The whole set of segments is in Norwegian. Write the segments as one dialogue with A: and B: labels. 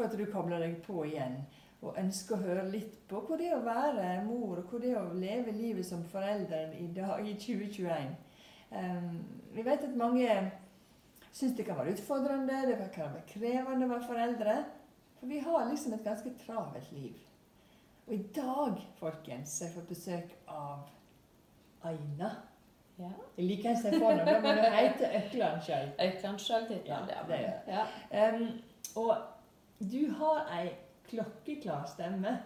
A: for at du kobler deg på igjen og ønsker å høre litt på hvor det er å være mor, og hvor det er å leve livet som forelder i dag, i 2021. Um, vi vet at mange syns det kan være utfordrende, det kan være krevende å være foreldre. For vi har liksom et ganske travelt liv. Og i dag, folkens, har jeg fått besøk av Aina.
B: Ja.
A: Jeg liker ikke å si fornavn, men hun heter Økland sjøl.
B: Økland sjøltittel,
A: Ja, det.
B: Ja.
A: Um, og du har ei klokkeklar stemme.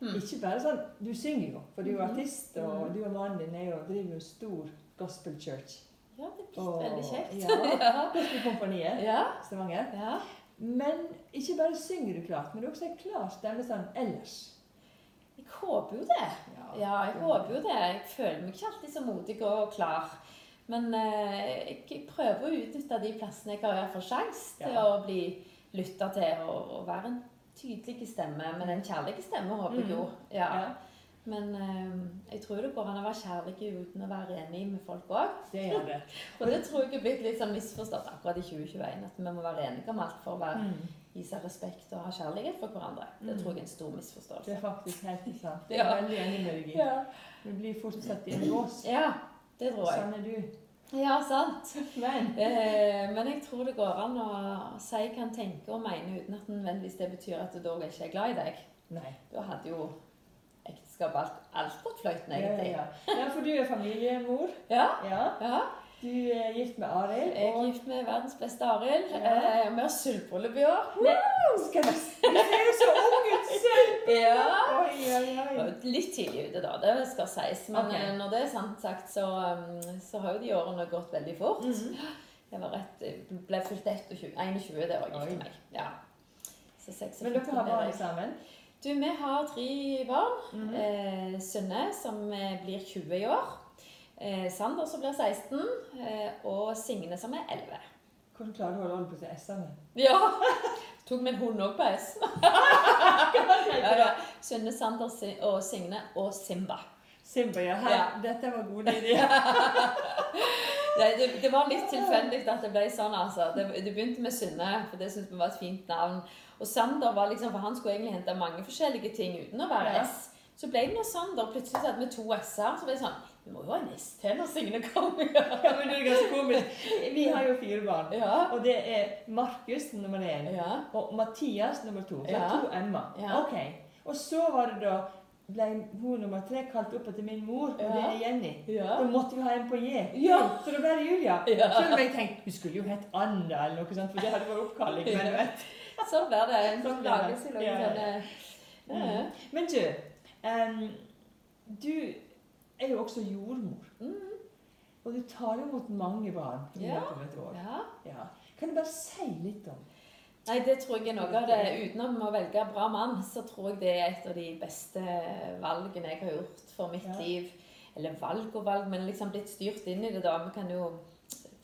B: Mm.
A: Ikke bare sånn Du synger jo, for du er
B: Mhm.
A: artist, og
B: Mhm.
A: du og mannen din er jo, driver jo stor gospel church.
B: ja, det er
A: Og-
B: veldig kjekt.
A: Ja, Gospelkompaniet
B: ja.
A: Stavanger.
B: ja.
A: Men ikke bare synger du klart, men du har også en klar stemme sånn ellers.
B: Jeg håper jo det. Ja, jeg
A: ja.
B: håper jo det. Jeg føler meg ikke alltid så modig og klar. Men eh, jeg prøver å utnytte de plassene jeg har iallfall sjanse til
A: Ja.
B: å bli lytta til og, og være en tydelig stemme. Men en kjærlig stemme håper jeg jo. Ja. Men øh, jeg tror det går an å være kjærlig uten å være enig med folk òg.
A: det gjør det.
B: Og det tror jeg er blitt litt sånn misforstått akkurat i 2021. At vi må være enige om alt for å være,
A: Mm.
B: seg respekt og ha kjærlighet for hverandre. Det
A: Mm.
B: tror jeg er en stor misforståelse.
A: Det er faktisk helt sant. Det er
B: Ja.
A: veldig enig med deg i.
B: Ja,
A: Vi blir fortsatt i en lås.
B: ja det tror jeg.
A: Sånn er du.
B: Ja, sant.
A: Men
B: Eh, men jeg tror det går an å si hva en tenker og mener uten at nødvendigvis det betyr at du da ikke er glad i deg.
A: Nei.
B: Da hadde jo ekteskapet alt, alt gått fløyten,
A: Ja, ja,
B: egentlig.
A: ja. ja, for du er familiemor.
B: Ja.
A: Ja.
B: ja.
A: Du er gift med Arild.
B: Jeg er gift med verdens beste Arild.
A: Ja.
B: Eh, vi har sølvbryllup i år.
A: Skal du Du jo så ung ut selv!
B: Ja.
A: Oi, oi, oi.
B: Litt tidlig ute, da. Det skal sies. Men
A: Ok.
B: eh, når det er sant sagt, så, um, så har jo de årene gått veldig fort.
A: Mhm.
B: Jeg var rett, ble fylt 21, 21 det var jeg
A: Oi.
B: gifte meg. Ja. Så 46
A: Men dere har barn sammen?
B: Du, vi har tre barn.
A: Mhm.
B: Eh, Synne, som eh, blir 20 i år. Eh, Sander, som blir 16. Eh, og Signe, som er 11.
A: Hvordan klarer du å holde på seg S-ene?
B: Ja! Tok med en hund òg på S. ja, ja. Synne, Sander og Signe og Simba.
A: Simba, ja. Her,
B: Ja.
A: Dette var gode ideer.
B: Det, det, det var litt tilfeldig at det ble sånn, altså. Det, det begynte med Synne, for det syntes vi var et fint navn. Og Sander var liksom, for han skulle egentlig hente mange forskjellige ting uten å være S. Så ble det noe Sander. Plutselig hadde vi to S-er. Så ble det sånn Vi må jo ha en S til når Signe kommer.
A: Ja, men det er ganske komisk. Vi har jo fire barn.
B: Ja.
A: Og det er Markus nummer én.
B: Ja.
A: Og Mathias nummer to. Så
B: Ja.
A: to M-er.
B: Ja.
A: Ok. Og så var det da ble hun nummer tre kalt opp etter min mor, og det er Jenny.
B: Ja.
A: Da måtte vi ha en på J.
B: Ja.
A: Så da ble det Julia.
B: Ja.
A: Selv om jeg tenkte hun skulle jo hett Anna eller noe sånt, for det hadde vært oppkalling. Men, vet.
B: Sånn blir det. En
A: Sånn
B: lagelse i
A: Ja, ja.
B: det.
A: men du, um, du er jo også jordmor.
B: Mm.
A: Og du tar imot mange barn i løpet av et år.
B: ja.
A: Ja. Kan du bare si litt om
B: Nei, det tror jeg er noe av det. Utenom å velge bra mann, så tror jeg det er et av de beste valgene jeg har gjort for mitt
A: Ja.
B: liv. Eller valg og valg, men liksom blitt styrt inn i det, da. Vi kan jo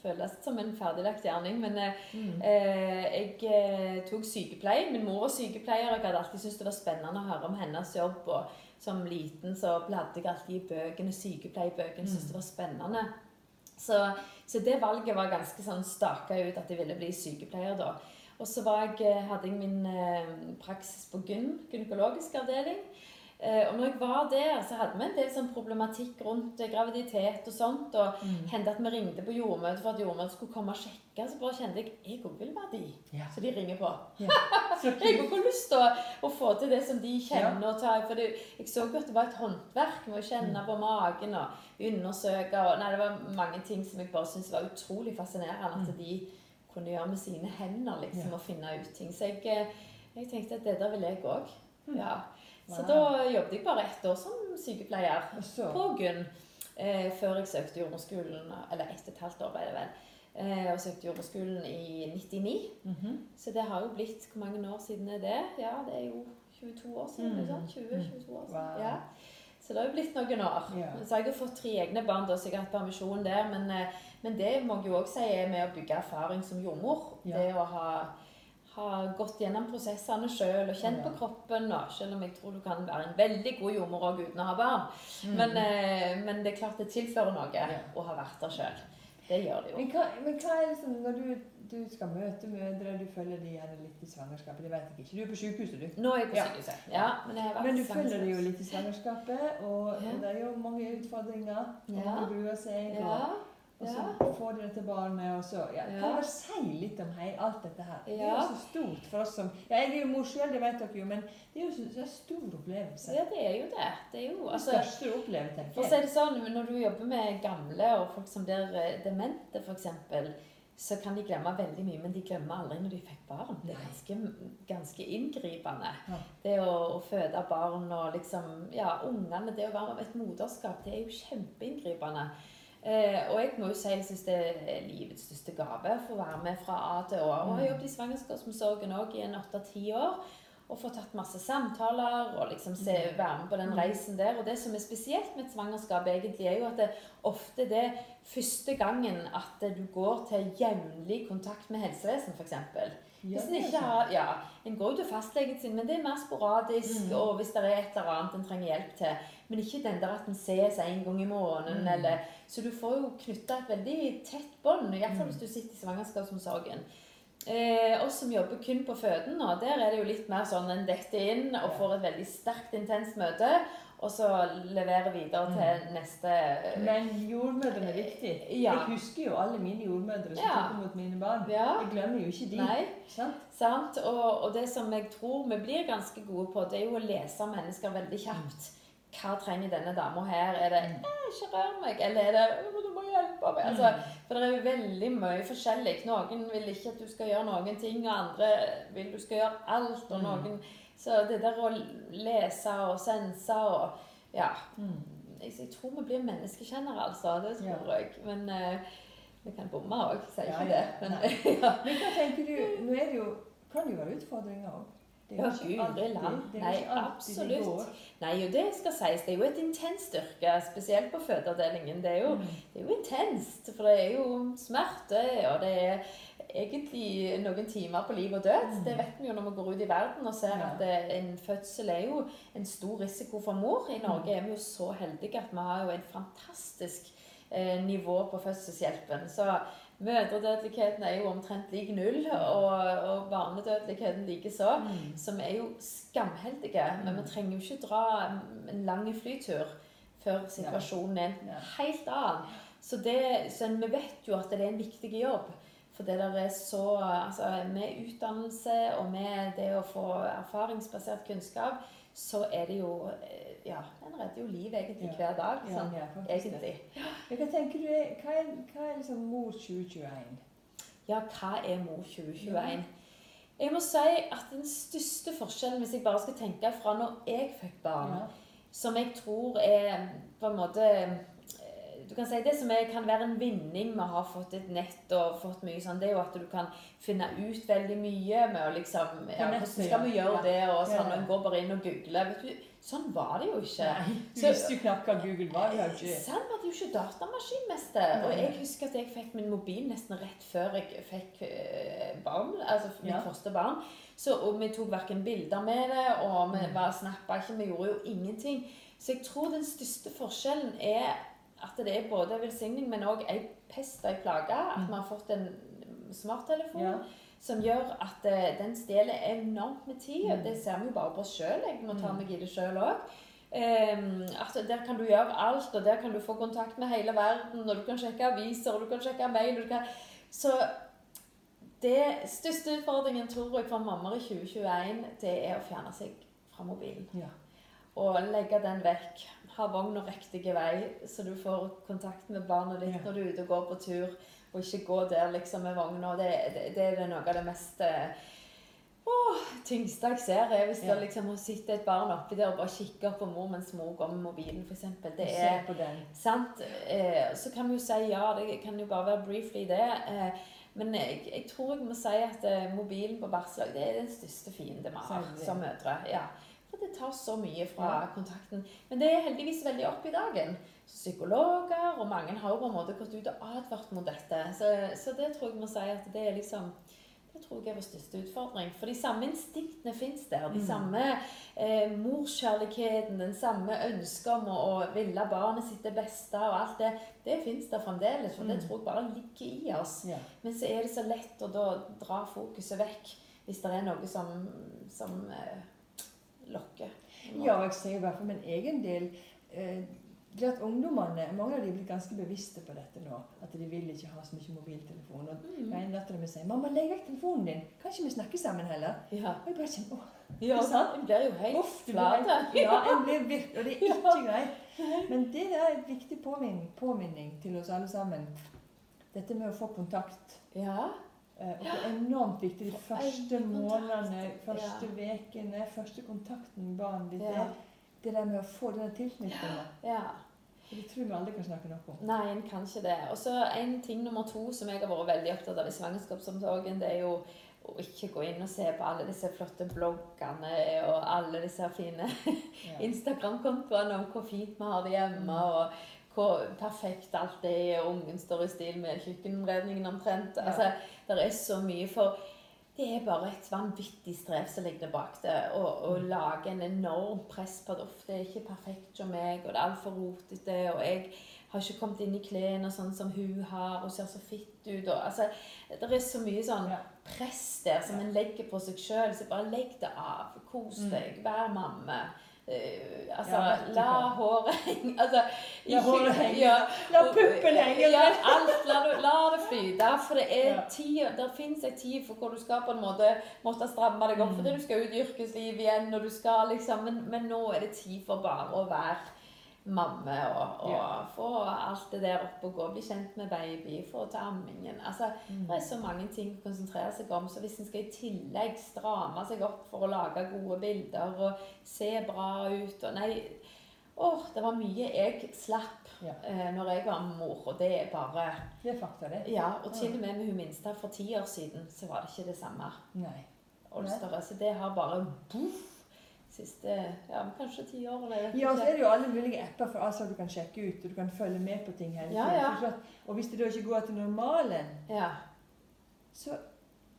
B: føles som en ferdiglagt gjerning. Men mm. eh, jeg eh, tok sykepleie. Min mor var sykepleier, og jeg hadde alltid syntes det var spennende å høre om hennes jobb. Og som liten så bladde jeg alltid i bøkene, sykepleiebøkene, syntes det var spennende. Så, så det valget var ganske sånn staka ut at jeg ville bli sykepleier da. Og så var jeg, eh, hadde jeg min eh, praksis på gyn, gynekologisk avdeling. Eh, og når jeg var der, så hadde vi en del sånn problematikk rundt eh, graviditet og sånt. Og
A: Mm.
B: hendte at vi ringte på jordmøtet for at jordmøtet skulle komme og sjekke. Så bare kjente jeg jeg òg vil være de.
A: Ja.
B: Så de ringer på.
A: Så
B: Jeg har også lyst til å, å få til det som de kjenner og tar. For det, jeg så jo at det var et håndverk med å kjenne
A: Mm.
B: på magen og undersøke. Og, nei, det var mange ting som jeg bare syntes var utrolig fascinerende. At de kunne gjøre med sine hender liksom,
A: Mm. Ja.
B: og finne ut ting. Så jeg, eh, jeg tenkte at det der vil jeg òg. Ja. Så
A: Wow.
B: da jobbet jeg bare ett år som sykepleier
A: så
B: på Gunn. Eh, før jeg søkte jordmorskolen, eller ett og et halvt år ble det vel. Eh, og søkte jordmorskolen i 99.
A: Mhm.
B: Så det har jo blitt Hvor mange år siden er det? Ja, det er jo 22 år siden.
A: Mm.
B: sant? 20-22 år siden.
A: Wow.
B: Ja. Så det har jo blitt noen år.
A: Ja.
B: Så har jeg fått tre egne barn, da, så jeg har hatt permisjon der. Men, eh, men det må jeg jo òg si er med å bygge erfaring som jordmor.
A: Ja.
B: Det å ha, ha gått gjennom prosessene sjøl og kjent
A: Ja.
B: på kroppen. Og, selv om jeg tror du kan være en veldig god jordmor òg uten å ha barn.
A: Mm.
B: Men, eh, men det er klart det tilfører noe
A: Ja.
B: å ha vært der sjøl. Det gjør det jo.
A: Men hva, men hva er liksom Når du du skal møte mødre, du følger de gjerne litt i svangerskapet. Det vet jeg ikke. Du er på sykehuset, du.
B: Nå er jeg på sykehuset. Ja, men har vært
A: Men du følger det jo litt i svangerskapet, og,
B: Ja.
A: og det er jo mange utfordringer. Og
B: Ja.
A: gruer seg,
B: Ja.
A: og, og så
B: ja.
A: får det dette barnet, og så ja. Kan
B: Ja.
A: du bare si litt om hei, alt dette her? Det er jo så stort for oss som Ja, jeg er jo mor sjøl, det vet dere jo, men det er jo så, så stor opplevelse.
B: Ja, det er jo det. Det er jo
A: Det
B: altså
A: største du opplever,
B: For å
A: tenker
B: si
A: jeg.
B: det sånn, Når du jobber med gamle og folk som blir eh, demente, f.eks., så kan de glemme veldig mye, men de glemmer aldri når de fikk barn. Det er ganske, ganske inngripende.
A: Ja.
B: Det å, å føde barn og liksom Ja, ungene, det å være et moderskap, det er jo kjempeinngripende. Eh, og jeg må jo si jeg syns det er livets største gave for å være med fra A til Å. Og har jobbet i svangerskapsomsorgen òg i en åtte-ti år. Og fått tatt masse samtaler og liksom se, være med på den
A: Mm.
B: reisen der. Og det som er spesielt med et svangerskap, egentlig, er jo at det ofte det første gangen at du går til jevnlig kontakt med helsevesenet, f.eks. Hvis en
A: er
B: ikke har Ja, en går jo til fastlegen sin, men det er mer sporadisk,
A: Mm.
B: og hvis det er et eller annet en trenger hjelp til. Men ikke den der at en ses en gang i måneden,
A: Mm.
B: eller Så du får jo knytta et veldig tett bånd, iallfall
A: Mm.
B: hvis du sitter i svangerskapsomsorgen. Eh, oss som jobber kun på føden nå, der er det jo litt mer sånn en detter inn og får et veldig sterkt, intenst møte, og så leverer videre til neste
A: Men jordmødrene er viktig.
B: Ja.
A: Jeg husker jo alle mine jordmødre som
B: Ja.
A: tok imot mine barn.
B: Ja.
A: Jeg glemmer jo ikke de.
B: Nei.
A: Sant?
B: Sant? Og, og det som jeg tror vi blir ganske gode på, det er jo å lese mennesker veldig kjapt. Hva trenger denne dama her? Er det
A: Mm.
B: eh, 'ikke rør meg', eller er det 'du må hjelpe meg'? Altså, for det er jo veldig mye forskjellig. Noen vil ikke at du skal gjøre noen ting, og andre vil du skal gjøre alt. og
A: Mm.
B: noen... Så det der å lese og sense og Ja.
A: Mm.
B: Jeg, tror vi blir menneskekjennere, altså. Det tror jeg. Men eh, vi kan bomme òg, sier
A: Ja,
B: ikke det. Men,
A: Nei.
B: ja.
A: Men hva tenker du Nå er det jo Kan det jo være utfordringer òg? Det er jo
B: Ja,
A: ikke alltid-
B: land.
A: det
B: Nei,
A: ikke
B: absolutt. Nei, jo, det skal sies. Det er jo et intenst yrke, spesielt på fødeavdelingen. Det er jo,
A: Mm.
B: det er jo intenst, for det er jo smerte, og det er egentlig noen timer på liv og død.
A: Mm.
B: Det vet vi jo når vi går ut i verden og ser at det, en fødsel er jo en stor risiko for mor. I Norge
A: Mm.
B: er vi jo så heldige at vi har jo et fantastisk eh, nivå på fødselshjelpen. Så mødredødeligheten er jo omtrent lik null, og, og barnedødeligheten likeså.
A: Mm.
B: Som er jo skamheldige, men vi trenger jo ikke dra en lang flytur før situasjonen er en helt annen. Så, det, så vi vet jo at det er en viktig jobb. For det der er så altså Med utdannelse og med det å få erfaringsbasert kunnskap, så er det jo eh, Ja, en redder jo liv egentlig
A: Ja.
B: hver dag. Sånn,
A: ja,
B: egentlig.
A: Hva tenker du er, hva er, hva er liksom mor 2021?
B: Ja, hva er Mor 2021? Jeg må si at den største forskjellen, hvis jeg bare skal tenke fra når jeg fikk barn, som jeg tror er på en måte eh, Du kan si Det som er, kan være en vinning med å ha fått et nett og fått mye sånn, det er jo at du kan finne ut veldig mye med å liksom ja, Hvordan skal vi gjøre det? Og sånn, og en går bare inn og googler. Vet du, sånn var det jo ikke.
A: Nei, du
B: Så-
A: visste jo knapt hva Google var. Vi jo ikke
B: Selv hadde jo ikke datamaskinmester. Og jeg husker at jeg fikk min mobil nesten rett før jeg fikk eh, barn. Altså mitt
A: Ja.
B: første barn. Så, og vi tok verken bilder med det, og vi
A: Mm.
B: bare snappa ikke. Vi gjorde jo ingenting. Så jeg tror den største forskjellen er at det er både velsigning, men òg ei pest og ei plage. At
A: Mm.
B: vi har fått en smarttelefon
A: Ja.
B: Som gjør at eh, den stjeler enormt med tid. og
A: Mm.
B: Det ser vi jo bare på oss sjøl. Jeg må ta
A: Mm.
B: meg i det sjøl òg. at der kan du gjøre alt, og der kan du få kontakt med hele verden, og du kan sjekke aviser, og du kan sjekke mail. Og du kan... Så det største utfordringen tror jeg for mammaer i 2021, det er å fjerne seg fra mobilen.
A: Ja.
B: Og legge den vekk. Ha vogna riktig vei, så du får kontakt med barna ditt
A: Ja.
B: når du er ute og går på tur. Og ikke gå der liksom med vogna. Det, det, det er noe av det mest eh, åh, tyngste jeg ser. er Hvis
A: Ja.
B: det liksom å sitte et barn oppi der og bare kikke på mor mens mor går med mobilen, f.eks. Det er
A: på den.
B: sant. Eh, så kan vi jo si ja, det kan jo bare være briefly det. Eh, men jeg, jeg tror jeg må si at eh, mobilen på barseldag det er den største fiende vi har som mødre. Ja. For det tar så mye fra
A: Ja.
B: kontakten. Men det er heldigvis veldig opp i dagen. Psykologer og mange har jo på en måte gått ut og advart mot dette. Så, så det tror jeg må si at det er liksom Det tror jeg er vår største utfordring. For de samme instinktene fins der. De
A: Mm.
B: samme eh, morskjærligheten, den samme ønsket om å, å ville barnet sitt det beste og alt det, det fins der fremdeles. For det
A: Mm.
B: tror jeg bare ligger i oss.
A: Ja.
B: Men så er det så lett å da dra fokuset vekk hvis det er noe som, som eh, lokker.
A: Ja, jeg sier i hvert fall min egen del eh, det at ungdommene, Mange av de er blitt ganske bevisste på dette nå. At de vil ikke ha så mye mobiltelefon. Og
B: Mm.
A: en datter mi sier 'Mamma, legg vekk telefonen din. Kan ikke vi snakke sammen heller?'
B: Ja.
A: Og jeg bare kjenner åh,
B: ja.
A: Sant?
B: En blir jo helt
A: Uff, du
B: flat.
A: Ja, en blir virkelig, og det er ikke greit. Men det er en viktig påminning, påminning til oss alle sammen. Dette med å få kontakt.
B: Ja.
A: Eh, og det er enormt viktig de første månedene, første ukene, første kontakten med barnet ditt.
B: Ja.
A: Det, det der med å få den tilknytningen.
B: ja.
A: Det tror vi aldri kan snakke nok om.
B: Nei, en kan ikke det. Og så en ting nummer to som jeg har vært veldig opptatt av i svangerskapsomsorgen, det er jo å ikke gå inn og se på alle disse flotte bloggene og alle disse fine
A: Ja.
B: Instagram-kontoene om hvor fint vi har det hjemme, og hvor perfekt alt er, og ungen står i stil med kjøkkenredningen omtrent.
A: Ja.
B: Altså, det er så mye. For det er bare et vanvittig strev som ligger bak det. Å å lage en enorm press på at det er ikke perfekt som meg, og det er altfor rotete, og jeg har ikke kommet inn i klærne sånn som hun har, og ser så fitt ut. Og, altså, det er så mye sånn press der som en legger på seg sjøl. Så bare legg det av. Kos
A: Mm.
B: deg. Vær mamme. Eh, altså,
A: Ja,
B: la håret henge altså,
A: La håret henge.
B: Ja,
A: La puppen henge.
B: Ja, alt. La la det flyte. For det er
A: Ja.
B: tid, der fins en tid for hvor du skal på en måte måtte stramme deg opp
A: Mm.
B: fordi du skal ut i yrkeslivet igjen, og du skal liksom men, men nå er det tid for bare å være mamme og, og
A: Ja.
B: få alt det der opp og gå. Bli kjent med baby, få til ammingen. Altså,
A: Mm.
B: det er så mange ting å konsentrere seg om. Så hvis en skal i tillegg stramme seg opp for å lage gode bilder og se bra ut og Nei, åh, det var mye jeg slapp
A: Ja.
B: eh, når jeg var mor, og det er bare
A: Det er fakta, det.
B: Ja, og til og med med hun minste for ti år siden, så var det ikke det samme.
A: Nei.
B: Olsteret. Så det har bare boff siste ja, kanskje ti årene. Eller,
A: Ja, og så er det jo alle mulige apper for alt som du kan sjekke ut, og du kan følge med på ting hele
B: Ja,
A: tiden.
B: ja.
A: Forstått? Og hvis det da ikke går til normalen,
B: Ja,
A: så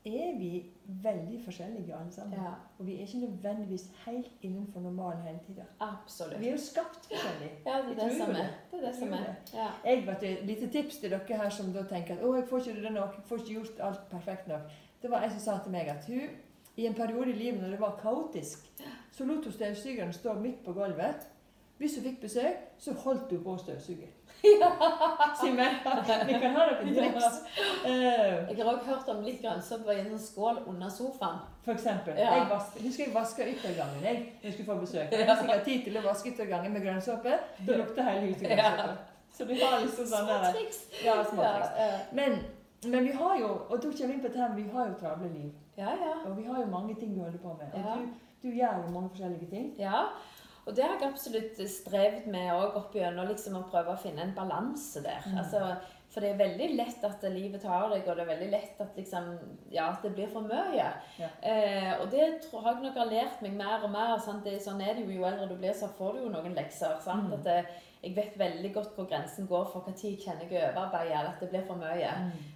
A: er vi veldig forskjellige alle sammen.
B: ja,
A: Og vi er ikke nødvendigvis helt innenfor normalen hele tida.
B: absolutt.
A: Vi er jo skapt forskjellig.
B: Ja, det er det som er. Det er det som er. Ja.
A: Jeg vet Et lite tips til dere her som da tenker at å, jeg får ikke det nok, jeg får ikke gjort alt perfekt nok. Det var en som sa til meg at hun i en periode i livet når det var kaotisk, så lot hun støvsugeren stå midt på gulvet. Hvis hun fikk besøk, så holdt hun på å Ja. Sier meg, Vi kan ha noen triks. Eh,
B: Jeg har også hørt om litt grønnsåpe i en sånn skål under sofaen.
A: for eksempel.
B: Ja.
A: Jeg vasker, husker jeg vaska yttergangen jeg, når jeg skulle få besøk. Jeg hadde sikkert tid til å vaske yttergangen med grønnsåpe. Da lukta hele huset grønnsåpe. Så vi har liksom sånn der
B: triks.
A: Ja, småtriks.
B: Ja, ja.
A: Men, men vi har jo og da kommer vi inn på dette vi har jo travle liv.
B: ja, ja.
A: Og vi har jo mange ting vi holder på med. Og du, du gjør jo mange forskjellige ting.
B: Ja, og det har jeg absolutt strevd med òg opp gjennom liksom å prøve å finne en balanse der.
A: Mm.
B: Altså, for det er veldig lett at livet tar deg, og det er veldig lett at liksom, ja, at det blir for mye.
A: Ja.
B: Eh, og det tror jeg nok har lært meg mer og mer. Sant? Det, sånn er det jo. Jo eldre du blir, så får du jo noen lekser. Sant?
A: Mm.
B: At det, jeg vet veldig godt hvor grensen går for når jeg kjenner jeg overarbeider, eller at det blir for mye.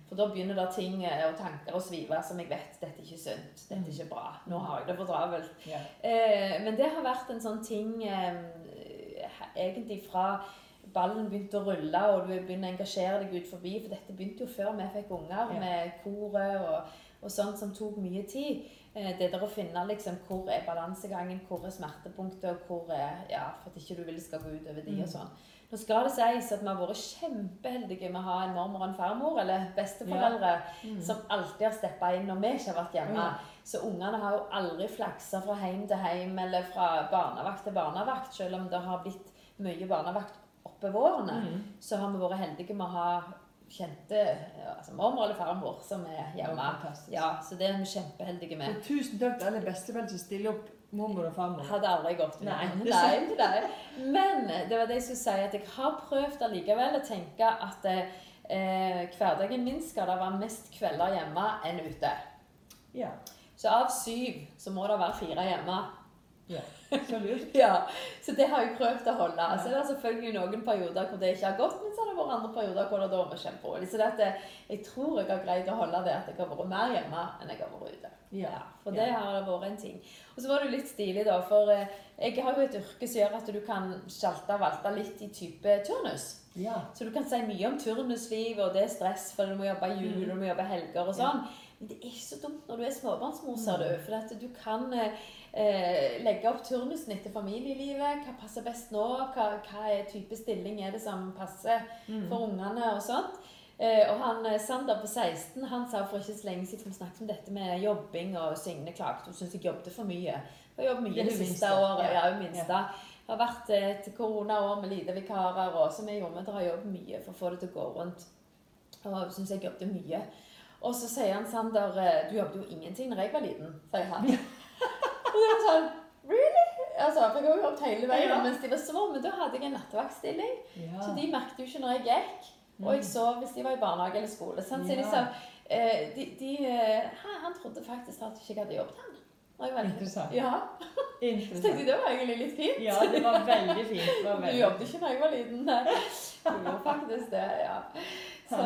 B: For da begynner det ting eh, og tanker å svive som jeg vet dette er ikke sunt, dette er ikke bra. Nå har jeg det for travelt.
A: Ja.
B: Eh, men det har vært en sånn ting eh, egentlig fra ballen begynte å rulle, og du begynner å engasjere deg ut forbi. For dette begynte jo før vi fikk unger,
A: Ja.
B: med koret og, og sånt som tok mye tid. Eh, det der å finne liksom hvor er balansegangen, hvor er smertepunktet, og hvor er Ja, for at ikke du vil skal gå utover de
A: Mm.
B: og sånn. Nå skal det sies at vi har vært kjempeheldige med å ha en mormor og en farmor, eller besteforeldre,
A: Mm.
B: som alltid har steppa inn når vi ikke har vært hjemme.
A: Mm.
B: Så ungene har jo aldri flaksa fra hjem til hjem eller fra barnevakt til barnevakt. Selv om det har blitt mye barnevakt oppe vårene,
A: Mm.
B: så har vi vært heldige med å ha kjente altså mormor eller farmor som er hjemme.
A: Ja.
B: Ja, så det er vi kjempeheldige med.
A: Og tusen takk til alle besteforeldre som stiller opp mormor og farmor.
B: Hadde aldri gått
A: Nei, det er
B: nei, nei. Men det var det jeg skulle si, at jeg har prøvd allikevel å tenke at eh, hverdagen min skal det være mest kvelder hjemme enn ute.
A: Ja.
B: Så av syv så må det være fire hjemme.
A: Ja, Så.
B: Ja, Så det har jeg prøvd å holde. Så det er selvfølgelig noen perioder hvor det ikke har gått, men så har det vært andre perioder hvor det da vært kjemperolig. Så det at jeg, tror jeg har greid å holde det at jeg har vært mer hjemme enn jeg har vært ute.
A: Ja.
B: For det har det vært en ting. Og så var det litt stilig, da. For eh, jeg har jo et yrke som gjør at du kan sjalte og valte litt i type turnus.
A: ja.
B: Så du kan si mye om turnuslivet, og det er stress for du må jobbe jul mm. du må jobbe helger og sånn. Men det er ikke så dumt når du er småbarnsmor, ser du. For du kan eh, legge opp turnusen etter familielivet. Hva passer best nå? Hva, hva er type stilling er det som passer for ungene og sånt. Eh, og han, eh, Sander på 16 han sa for ikke så lenge siden vi snakket om dette med jobbing, og Signe klaget. Hun syntes jeg jobbet for mye. Har jobbet mye
A: Det
B: det siste året.
A: Ja.
B: Ja, hun minste. Det har vært et koronaår med lite vikarer, og som jeg gjorde med, har jobbet mye for å få det til å gå rundt. Og syns jeg jobbet mye. Og så sier han Sander eh, Du jobbet jo ingenting da jeg var liten, sier han. og det var sånn Really? Altså, for jeg har jo jobbet hele veien
A: Ja.
B: mens de var små, men da hadde jeg en nattevaktstilling.
A: Ja.
B: Så de merket jo ikke når jeg gikk. Og jeg sov hvis de var i barnehage eller skole. Sant? Så
A: Ja.
B: liksom, de, de, eh, han, trodde faktisk at jeg ikke hadde jobbet, han. Interessant. Ja.
A: Interessant.
B: Ja, Så tenkte jeg det var egentlig litt fint.
A: Ja, det var veldig fint. Det var
B: Du
A: veldig
B: jobbet ikke da jeg var liten. Nei. Jeg gjorde faktisk det, ja. Så,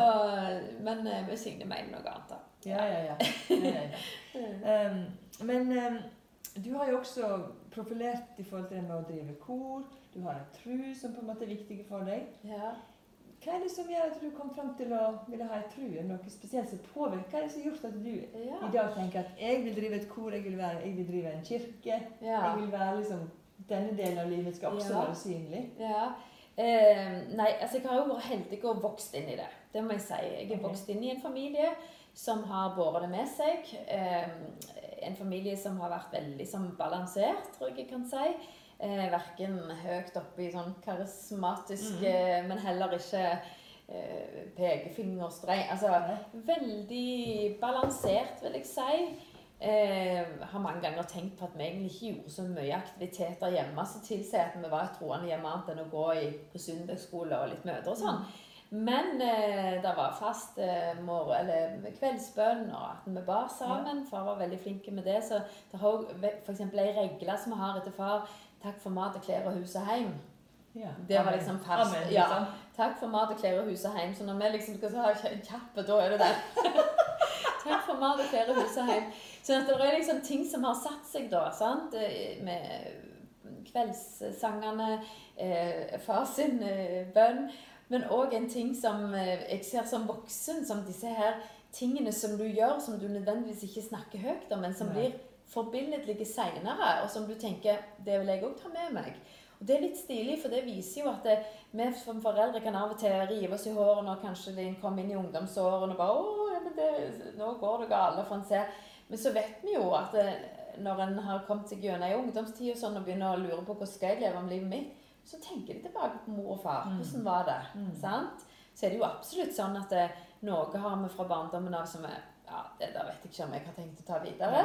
B: men eh, vi Signe mener noe annet, da.
A: Ja, ja, ja. ja, ja. Um, men um, du har jo også profilert i forhold til det med å drive kor. Du har en tru som på en måte er viktig for deg.
B: Ja.
A: Hva er det som gjør at du kom fram til å ville ha en tru? Er Noe spesielt som påvirker? Hva er det som har gjort at du
B: Ja.
A: i dag tenker at jeg vil drive et kor, jeg vil, være, jeg vil drive en kirke?
B: ja.
A: Jeg vil være liksom Denne delen av livet skal også være synlig.
B: Ja. Eh, nei, altså jeg har jo vært heldig og vokst inn i det. Det må jeg si. Jeg er
A: okay.
B: vokst inn i en familie som har båret det med seg. Eh, en familie som har vært veldig sånn, balansert, tror jeg jeg kan si. Eh, Verken høyt oppe i sånn karismatisk,
A: mm
B: -hmm. men heller ikke eh, pekefingerstreng. Altså veldig balansert, vil jeg si. Eh, har mange ganger tenkt på at vi egentlig ikke gjorde så mye aktiviteter hjemme som tilsier at vi var et troende hjemme annet enn å gå i, på søndagsskole og litt møter og sånn. Men eh, det var fast eh, morgen, eller kveldsbønn, og at vi ba sammen. Far var veldig flink med det. Så det har òg f.eks. ei regle som vi har etter far. Takk for mat og klær og hus og heim.
A: Ja.
B: Det var liksom fast.
A: Amen,
B: ja.
A: liksom.
B: Takk for mat og klær og hus og heim. Så når vi liksom skal ha en kjapp, da er det der. Takk for mat og klær og hus og heim. Så at det er liksom ting som har satt seg da, sant? Eh, med kveldssangene, eh, far sin eh, bønn, men òg en ting som eh, jeg ser som voksen, som disse her tingene som du gjør, som du nødvendigvis ikke snakker høyt om, men som
A: Nei.
B: blir forbilledlige seinere, og som du tenker det vil jeg òg ta med meg. Og Det er litt stilig, for det viser jo at det, vi som foreldre kan av og til rive oss i håret når kanskje de kommer inn i ungdomsårene og bare å, ja, men det, nå går det galt, for en ser. Men så vet vi jo at det, når en har kommet seg gjennom ei ungdomstid og sånn, og begynner å lure på hvordan skal jeg leve om livet mitt, så tenker de tilbake på mor og far.
A: Mm.
B: Hvordan var det?
A: Mm.
B: Sant? Så er det jo absolutt sånn at det, noe har vi fra barndommen av som er ja, det der vet jeg ikke om jeg har tenkt å ta videre.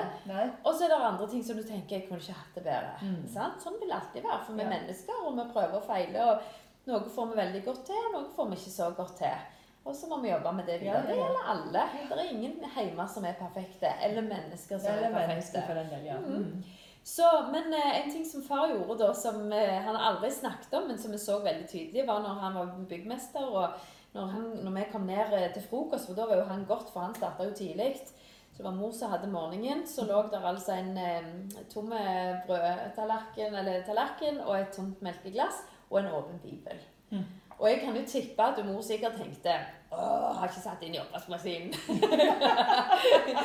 B: Og så er det andre ting som du tenker jeg kunne ikke hatt det bedre.
A: Mm.
B: Sant? Sånn vil det alltid være, for vi er
A: Ja.
B: mennesker, og vi prøver og feiler. og Noe får vi veldig godt til, og noe får vi ikke så godt til. Og så må vi jobbe med det videre.
A: ja,
B: Det gjelder alle. Det er ingen hjemme som er perfekte, eller mennesker som
A: Eller
B: er
A: mennesker
B: perfekte.
A: for den del, ja.
B: Mhm.
A: Mm.
B: Så, men eh, en ting som far gjorde da, som eh, han aldri snakket om, men som vi så veldig tydelig, var når han var byggmester, og når, han, når vi kom ned eh, til frokost, for da var jo han godt, for han starta jo tidlig. Så det var mor som hadde morgenen. Så lå der altså en eh, tom brødtallerken eller tallerken og et tomt melkeglass og en åpen bibel.
A: Mm.
B: Og jeg kan jo tippe at mor sikkert tenkte Åh, har ikke satt inn i oppvaskmaskinen.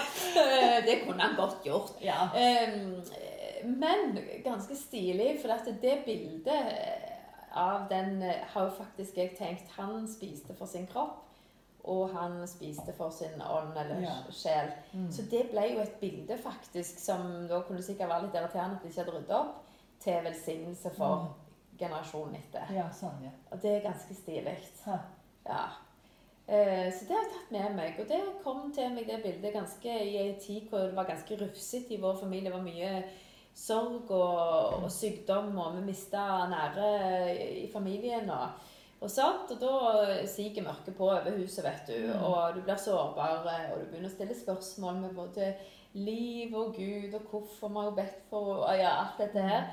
B: det kunne han godt gjort.
A: Ja.
B: Ehm, men ganske stilig, for at det bildet av den eh, har jo faktisk jeg tenkt Han spiste for sin kropp, og han spiste for sin ånd eller
A: Ja.
B: sjel.
A: Mm.
B: Så det ble jo et bilde faktisk som da kunne sikkert være litt irriterende at de ikke hadde ryddet opp, til velsignelse for generasjonen etter.
A: Ja, sånn, ja.
B: Og det er ganske stilig. Ja. Eh, Så det har jeg tatt med meg. Og det kom til meg det bildet ganske i en tid hvor det var ganske rufsete i vår familie. Det var mye sorg og, og sykdom, og vi mista nære i familien. og og sånt, og da siger mørket på over huset, vet du.
A: Mm.
B: Og du blir sårbar, og du begynner å stille spørsmål med både liv og Gud, og hvorfor vi har bedt for og ja, alt dette her.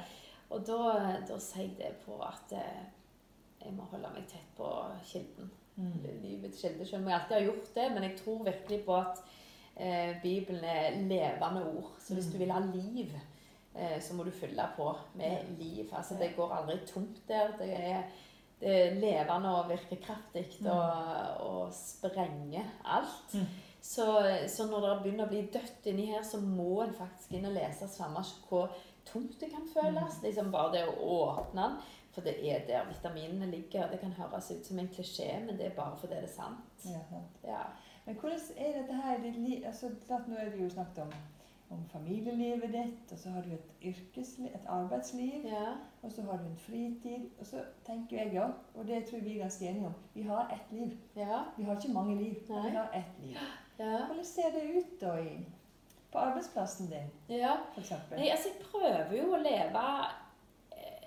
B: Og da, da sier jeg det på at eh, jeg må holde meg tett på kilden.
A: Mm.
B: Livets kilde, selv om jeg alltid har gjort det. Men jeg tror virkelig på at eh, Bibelen er levende ord. Så hvis
A: Mm.
B: du vil ha liv, eh, så må du fylle på med liv. Altså, det går aldri tomt der. Det er, det er levende og virker kraftig
A: Mm.
B: og, og sprenger alt.
A: Mm.
B: Så, så når det begynner å bli dødt inni her, så må en faktisk inn og lese samme hvor tomt det kan føles.
A: Mm.
B: Liksom bare det å åpne den. For det er der vitaminene ligger. Det kan høres ut som en klisjé, men det er bare fordi det er sant.
A: Ja, sant.
B: Ja.
A: Men hvordan er dette her? Altså, nå er det jo snakket om, om familielivet ditt, og så har du et yrkesliv, et arbeidsliv,
B: ja.
A: og så har du en fritid. Og så tenker jeg òg, og det tror jeg vi er ganske enige om, vi har ett liv.
B: Ja.
A: Vi har ikke mange liv, men vi har ett liv.
B: Ja.
A: Hvordan ser det ut da i, på arbeidsplassen din,
B: ja.
A: f.eks.?
B: Altså, jeg prøver jo å leve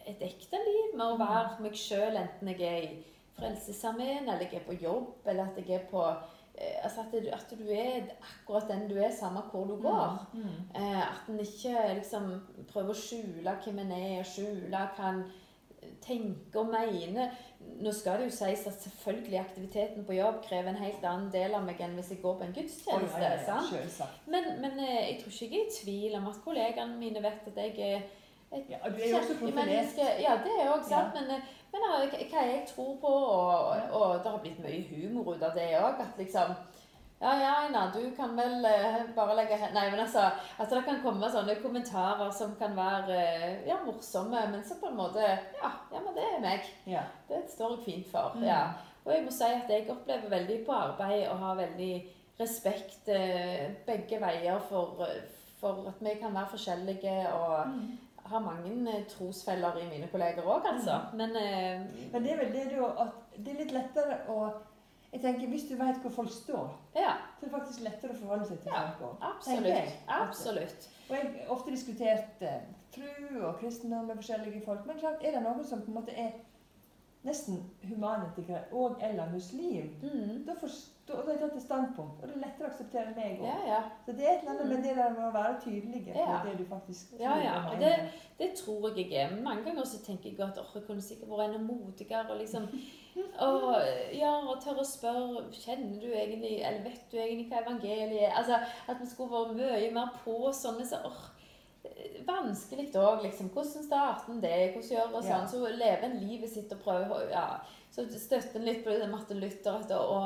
B: et ekte liv med å være meg sjøl, enten jeg er i Frelsesarmeen, eller jeg er på jobb, eller at jeg er på Altså at du, at du er akkurat den du er, samme hvor du går.
A: Mm. Mm.
B: Eh, at en ikke liksom prøver å skjule hvem en er, og skjule hva en tenker og mener. Nå skal det jo sies at selvfølgelig aktiviteten på jobb krever en helt annen del av meg enn hvis jeg går på en
A: gudstjeneste.
B: gudstjeneste.
A: ja, ja, ja?
B: Men, men eh, jeg tror ikke jeg er i tvil om at kollegaene mine vet at jeg er et
A: Ja, du er jo også profilert.
B: Ja, det er òg sant. Men, eh, men eh, hva jeg tror på, og, og det har blitt mye humor ut av det òg. At liksom ja, ja, Einar, du kan vel eh, bare legge Nei, men altså At det kan komme sånne kommentarer som kan være ja, morsomme, men så på en måte Ja, ja men det er meg.
A: Ja.
B: Det står jeg fint for.
A: Mm.
B: ja. Og jeg må si at jeg opplever veldig på arbeid og har veldig respekt begge veier for, for at vi kan være forskjellige og
A: Mm.
B: Har mange eh, trosfeller i mine kolleger òg, altså. Men eh,
A: Men det er vel det da at det er litt lettere å jeg tenker, Hvis du vet hvor folk står,
B: ja,
A: så er det faktisk lettere å forholde seg til
B: Ja,
A: folk
B: absolutt. Absolutt.
A: Og jeg har ofte diskutert eh, tro og kristendom med forskjellige folk. Men klart, er det noen som på en måte er nesten humanitikere og eller muslim,
B: Mm.
A: da, forstår, da har jeg tatt et standpunkt, og det er lettere å akseptere meg òg.
B: Ja, ja.
A: Så det er et eller annet med det der med å være tydelige på
B: Ja.
A: det du faktisk tror
B: Ja, ja,
A: og
B: og
A: mener.
B: Det tror jeg jeg er. Mange ganger så tenker jeg at åh, jeg kunne sikkert vært enda modigere. og liksom, og, ja, og tør å spørre Kjenner du egentlig, eller vet du egentlig hva evangeliet er? Altså, At vi skulle vært mye mer på sånne så, åh, Vanskelig òg, liksom. Hvordan starter en det? Hvordan gjør det,
A: og
B: sånn? Så lever en livet sitt og prøver ja. Så støtter en litt på det Martin Luther å,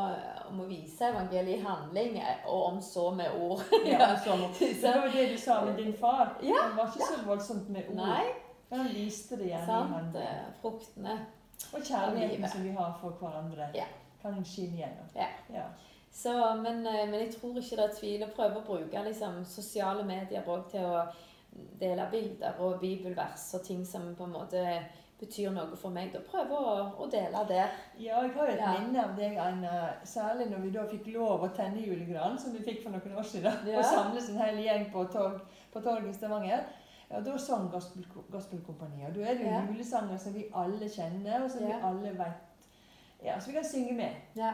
B: om å vise evangeliet i handling, og om så med ord.
A: Ja, så Det var det du sa med din far.
B: Ja,
A: Han var ikke så voldsomt med ord.
B: Nei,
A: Men han viste det gjerne i
B: sant.
A: handling.
B: eh, Fruktene.
A: Og kjærligheten som vi har for hverandre,
B: Ja.
A: kan skinne gjennom.
B: Ja.
A: Ja.
B: Så, men, eh, men jeg tror ikke det er tvil. Å prøve å bruke liksom, sosiale medier til å dele bilder og bibelvers og ting som på en måte betyr noe for meg. Da prøve å, å dele det.
A: Ja, jeg har jo et
B: Ja.
A: minne av deg, Anna. særlig når vi da fikk lov å tenne julegranen, som vi fikk for noen år siden,
B: Ja.
A: og samles en hel gjeng på, torg, på torget i Stavanger. Ja, da sang gospel, Gospelkompaniet. Og da er det jo
B: Ja.
A: julesanger som vi alle kjenner, og som vi alle vet. Ja, så vi kan synge med.
B: Ja.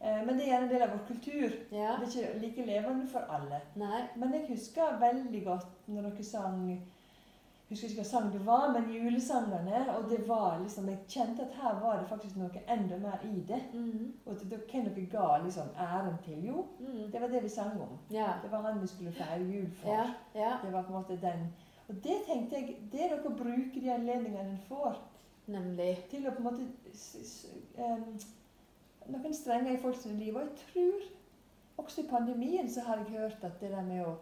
A: Eh, Men det er gjerne en del av vår kultur.
B: ja.
A: Det er ikke like levende for alle.
B: Nei.
A: Men jeg husker veldig godt når dere sang Jeg husker ikke hva sang det var, men julesangene. Og det var liksom Jeg kjente at her var det faktisk noe enda mer i det.
B: Mm.
A: Og at dere- hvem dere ga liksom æren til. Jo,
B: Mm.
A: det var det vi sang om.
B: Ja.
A: Det var han vi skulle feire jul for.
B: Ja. Ja.
A: Det var på en måte den. Og det tenkte jeg, det er noe å bruke de anledningene en får,
B: Nemlig.
A: til å på en måte em, Noen strenger i folks liv. Og jeg tror også i pandemien så har jeg hørt at det der med å,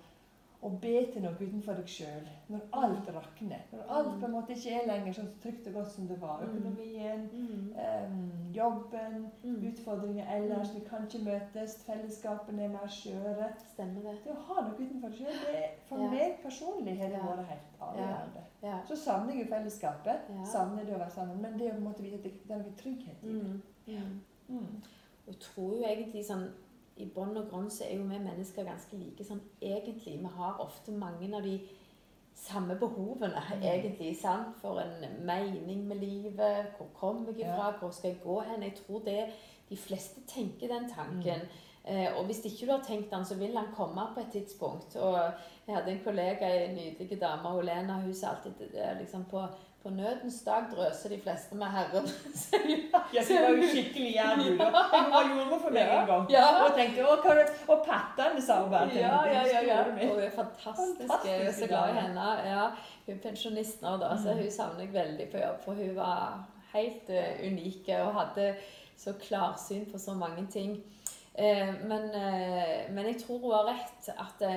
A: å be til noe utenfor deg sjøl, når alt rakner, når alt på en måte ikke er lenger sånn trygt og godt som det var,
B: Mm.
A: økonomien,
B: Mm.
A: um, jobben,
B: Mm.
A: utfordringer ellers, vi kan ikke møtes, fellesskapene er mer skjøre.
B: Stemmer det.
A: Det å ha noe utenfor deg sjøl, det er for
B: Ja.
A: meg personlig har det
B: Ja.
A: vært helt avgjørende.
B: Ja.
A: Så savner jeg jo fellesskapet, savner det å være sammen, men det å på en måte vite at det, det er noe trygghet i det.
B: Mm. Mm.
A: Mm.
B: Og jeg tror jo egentlig sånn I bånn og grunn så er jo vi mennesker ganske like sånn egentlig. Vi har ofte mange av de samme behovene,
A: Mm.
B: egentlig. sant? For en mening med livet. Hvor kommer jeg ifra? Hvor skal jeg gå hen? Jeg tror det de fleste tenker den tanken. Eh, og hvis ikke du har tenkt den, så vil han komme på et tidspunkt. Og jeg hadde en kollega, en nydelig dame, Olena, hun sa alltid det liksom på, på nødens dag drøser de fleste med Herren.
A: Ja, det var jo skikkelig jævlig. hun Jeg var jordmor for meg en gang.
B: Ja.
A: Og tenkte å, hva, og pattene til
B: Ja, ja, ja. ja. Og hun er fantastisk. Jeg er så glad i henne. Ja, hun er pensjonist nå, da, så
A: Mm.
B: hun savner jeg veldig på jobb. For hun var helt uh, unik og hadde så klarsyn på så mange ting. Uh, men, uh, men jeg tror hun har rett. At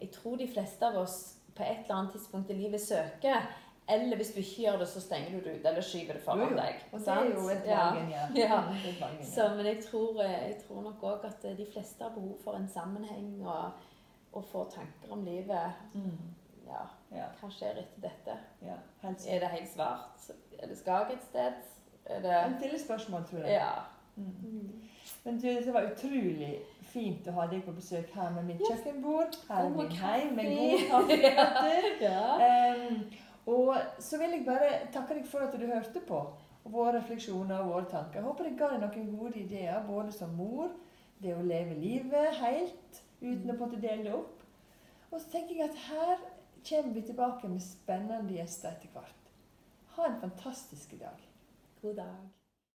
B: jeg tror de fleste av oss på et eller annet tidspunkt i livet søker. Eller hvis du ikke gjør det, så stenger du det ut, eller skyver det foran deg.
A: Og det er jo et
B: Ja.
A: valg en.
B: Ja.
A: Mm, en
B: Så, men jeg tror, eh, jeg tror nok òg at eh, de fleste har behov for en sammenheng og, og få tanker om livet.
A: Mm.
B: Ja,
A: Ja,
B: hva skjer etter dette?
A: ja.
B: Er det helt svart? Er det skag et sted? Er det
A: En stille spørsmål, tror jeg.
B: Ja.
A: Mm. Men du, det var utrolig fint å ha deg på besøk her med mitt
B: Ja.
A: kjøkkenbord. Her er min heim med god kaffe.
B: ja.
A: Um, og så vil jeg bare takke deg for at du hørte på våre refleksjoner og våre tanker. Jeg håper jeg ga deg noen gode ideer, både som mor, det å leve livet helt uten å måtte dele det opp. Og så tenker jeg at her kommer vi tilbake med spennende gjester etter hvert. Ha en fantastisk dag.
B: God dag.